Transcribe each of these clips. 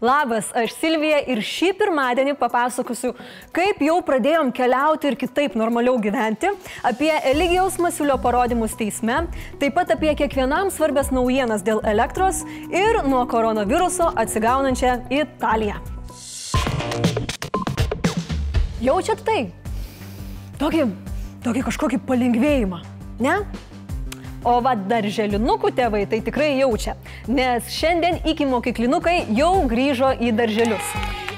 Labas, aš Silvija ir šį pirmadienį papasakosiu, kaip jau pradėjom keliauti ir kitaip normaliau gyventi, apie Eligijaus Masiulio parodymus teisme, taip pat apie kiekvienam svarbės naujienas dėl elektros ir nuo koronaviruso atsigaunančią Italiją. Jaučiat tai? Tokį, tokį kažkokį palengvėjimą, ne? O va darželinukų tėvai tai tikrai jaučia, nes šiandien iki mokyklinukai jau grįžo į darželius.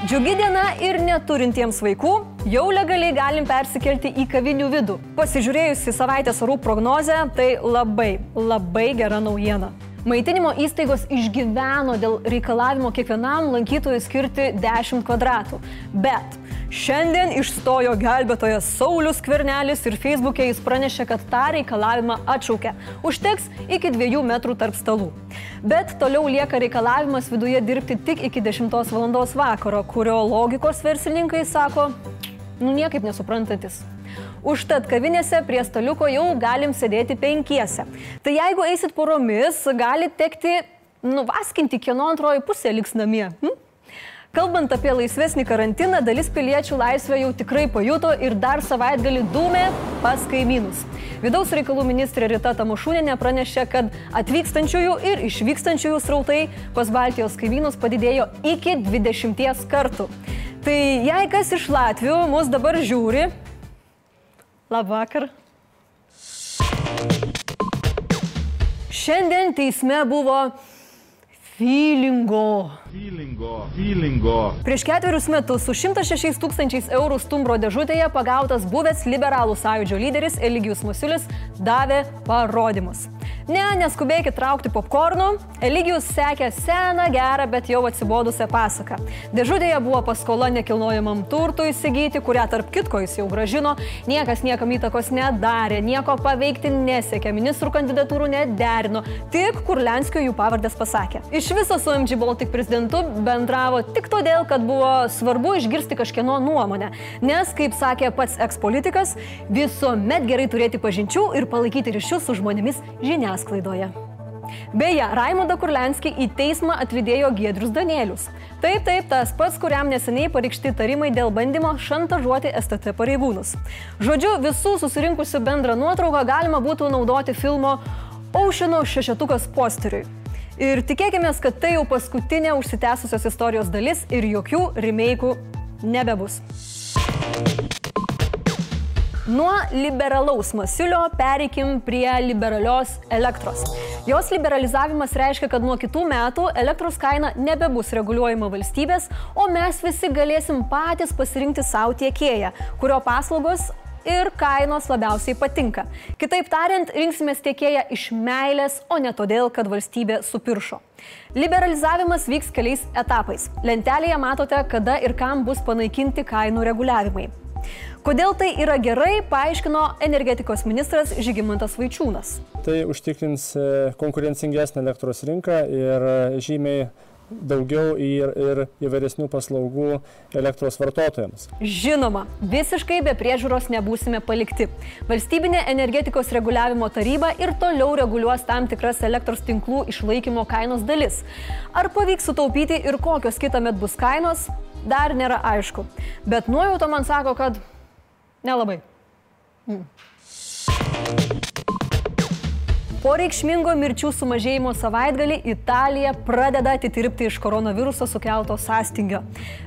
Džiugi diena ir neturintiems vaikų jau legaliai galim persikelti į kavinių vidų. Pasižiūrėjus į savaitės orų prognozę, tai labai, labai gera naujiena. Maitinimo įstaigos išgyveno dėl reikalavimo kiekvienam lankytojui skirti 10 kvadratų. Bet Šiandien išstojo gelbėtojas Saulis Kvernelis ir Facebook'e jis pranešė, kad tą reikalavimą atšaukė. Užteks iki dviejų metrų tarp stalų. Bet toliau lieka reikalavimas viduje dirbti tik iki 10 val. vakaro, kurio logikos verslininkai sako, nu niekaip nesuprantantis. Užtat kavinėse prie staliuko jau galim sėdėti penkiese. Tai jeigu eisit poromis, gali tekti nuvaskinti, kieno antroji pusė liks namie. Hm? Kalbant apie laisvesnį karantiną, dalis piliečių laisvę jau tikrai pajuto ir dar savaitgalį dūmė pas kaimynus. Vidaus reikalų ministrė Rita Tamušūnė pranešė, kad atvykstančiųjų ir išvykstančiųjų srautai pas Baltijos kaimynus padidėjo iki 20 kartų. Tai jei kas iš Latvių mus dabar žiūri, labvakar. Šiandien teisme buvo feelingo Feelingo. Feelingo. Prieš ketverius metus su 106 tūkstančiais eurų stumbro dėžutėje pagautas buvęs liberalų sąjūdžio lyderis Eligijus Masiulis davė parodymus. Ne, neskubėkit traukti popkornų, Eligijus sekė seną, gerą, bet jau atsibodusią pasaką. Dėžutėje buvo paskola nekilnojamam turtui įsigyti, kurią tarp kitko jis jau gražino, niekas niekam įtakos nedarė, nieko paveikti nesiekė, ministrų kandidatūrų nederino, tik Kurlenskio jų pavardės pasakė. Iš viso su MG Baltic prezidentu bendravo tik todėl, kad buvo svarbu išgirsti kažkieno nuomonę, nes, kaip sakė pats ekspolitikas, visuomet gerai turėti pažinčių ir palaikyti ryšius su žmonėmis žiniasklaidoje. Beje, Raimondą Kurlenskį į teismą atvydėjo Giedrius Danielius. Taip, taip, tas pats, kuriam neseniai pareikšti tarimai dėl bandymo šantažuoti STT pareigūnus. Žodžiu, visų susirinkusių bendrą nuotrauką galima būtų naudoti filmo Aušino šešetukas posteriui. Ir tikėkime, kad tai jau paskutinė užsitęsusios istorijos dalis ir jokių remake'ų nebebus. Nuo liberalaus masiulio pereikim prie liberalios elektros. Jos liberalizavimas reiškia, kad nuo kitų metų elektros kaina nebebus reguliuojama valstybės, o mes visi galėsim patys pasirinkti savo tiekėją, kurio paslaugos ir kainos labiausiai patinka. Kitaip tariant, rinksimės tiekėją iš meilės, o ne todėl, kad valstybė supiršo. Liberalizavimas vyks keliais etapais. Lentelėje matote, kada ir kam bus panaikinti kainų reguliavimai. Kodėl tai yra gerai, paaiškino energetikos ministras Žygimantas Vaičiūnas. Tai užtikrins e, konkurencingesnę elektros rinką ir e, žymiai daugiau ir, ir įvairesnių paslaugų elektros vartotojams. Žinoma, visiškai be priežiūros nebūsime palikti. Valstybinė energetikos reguliavimo taryba ir toliau reguliuos tam tikras elektros tinklų išlaikymo kainos dalis. Ar pavyks sutaupyti ir kokios kitą met bus kainos, dar nėra aišku. Bet nuojauta man sako, kad nelabai. Hmm. Po reikšmingo mirčių sumažėjimo savaitgalį Italija pradeda atitirpti iš koronaviruso sukelto sąstingio.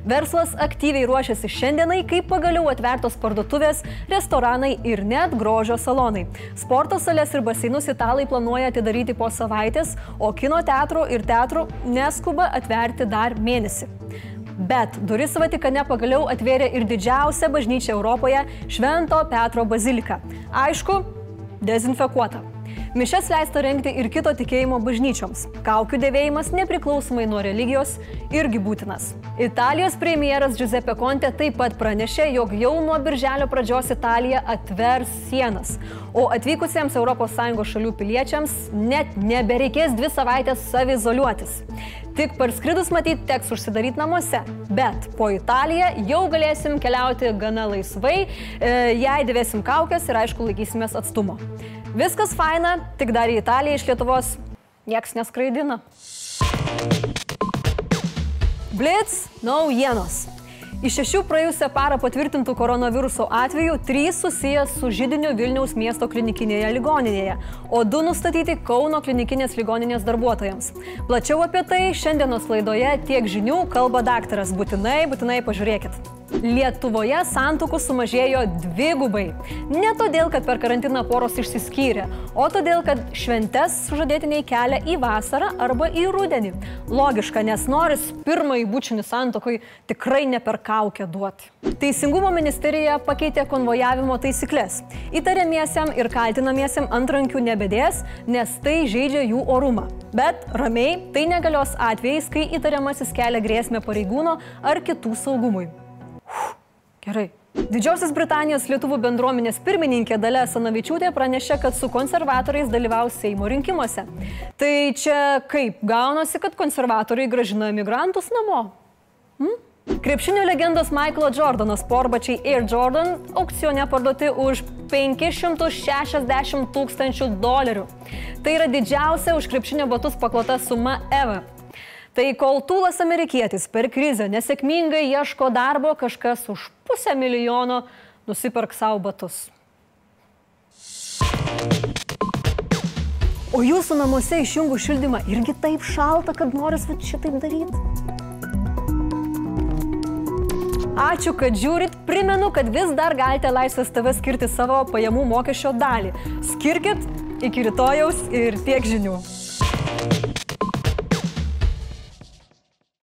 Verslas aktyviai ruošiasi šiandienai, kai pagaliau atvertos parduotuvės, restoranai ir net grožio salonai. Sporto salės ir baseinus italai planuoja atidaryti po savaitės, o kino teatro ir teatrų neskuba atverti dar mėnesį. Bet duris Vatikane pagaliau atvėrė ir didžiausia bažnyčia Europoje - Švento Petro bazilika. Aišku, dezinfekuota. Mišes leista rengti ir kito tikėjimo bažnyčioms. Kaukių dėvėjimas nepriklausomai nuo religijos irgi būtinas. Italijos premjeras Giuseppe Conte taip pat pranešė, jog jau nuo birželio pradžios Italija atvers sienas, o atvykusiems ES šalių piliečiams net nebereikės dvi savaitės savizoliuotis. Tik parskridus matyt teks užsidaryti namuose, bet po Italiją jau galėsim keliauti gana laisvai, e, jei dėvėsim kaukės ir aišku laikysimės atstumo. Viskas faina, tik dar į Italiją iš Lietuvos nieks neskraidina. Blitz naujienos. Iš šešių praėjusią parą patvirtintų koronaviruso atvejų trys susijęs su žydiniu Vilniaus miesto klinikinėje ligoninėje, o du nustatyti Kauno klinikinės ligoninės darbuotojams. Plačiau apie tai šiandienos laidoje tiek žinių kalba daktaras. Būtinai, būtinai pažiūrėkit. Lietuvoje santokų sumažėjo dvigubai. Ne todėl, kad per karantiną poros išsiskyrė, o todėl, kad šventes sužadėtiniai kelia į vasarą arba į rudenį. Logiška, nes noris pirmąjį bučinį santokui tikrai ne per kaukę duoti. Teisingumo ministerija pakeitė konvojavimo taisyklės. Įtariamiesiam ir kaltinamiesiam antrankių nebedės, nes tai žaidžia jų orumą. Bet ramiai tai negalios atvejais, kai įtariamasis kelia grėsmę pareigūno ar kitų saugumui. Gerai. Didžiosios Britanijos lietuvų bendruomenės pirmininkė Dalia Sanavičiūtė pranešė, kad su konservatoriais dalyvaus Seimo rinkimuose. Tai čia kaip gaunasi, kad konservatoriai gražina emigrantus namo? Hm? Krepšinio legendos Michaelo Jordano sporbačiai Air Jordan aukcione parduoti už 560 tūkstančių dolerių. Tai yra didžiausia už krepšinio batus paklota suma ever. Tai kol tūlas amerikietis per krizę nesėkmingai ieško darbo, kažkas už pusę milijono nusipirk savo batus. O jūsų namuose išjungus šildymą irgi taip šalta, kad noris šitaip daryti? Ačiū, kad žiūrit. Primenu, kad vis dar galite Laisvės TV skirti savo pajamų mokesčio dalį. Skirkit iki rytojaus ir tiek žinių.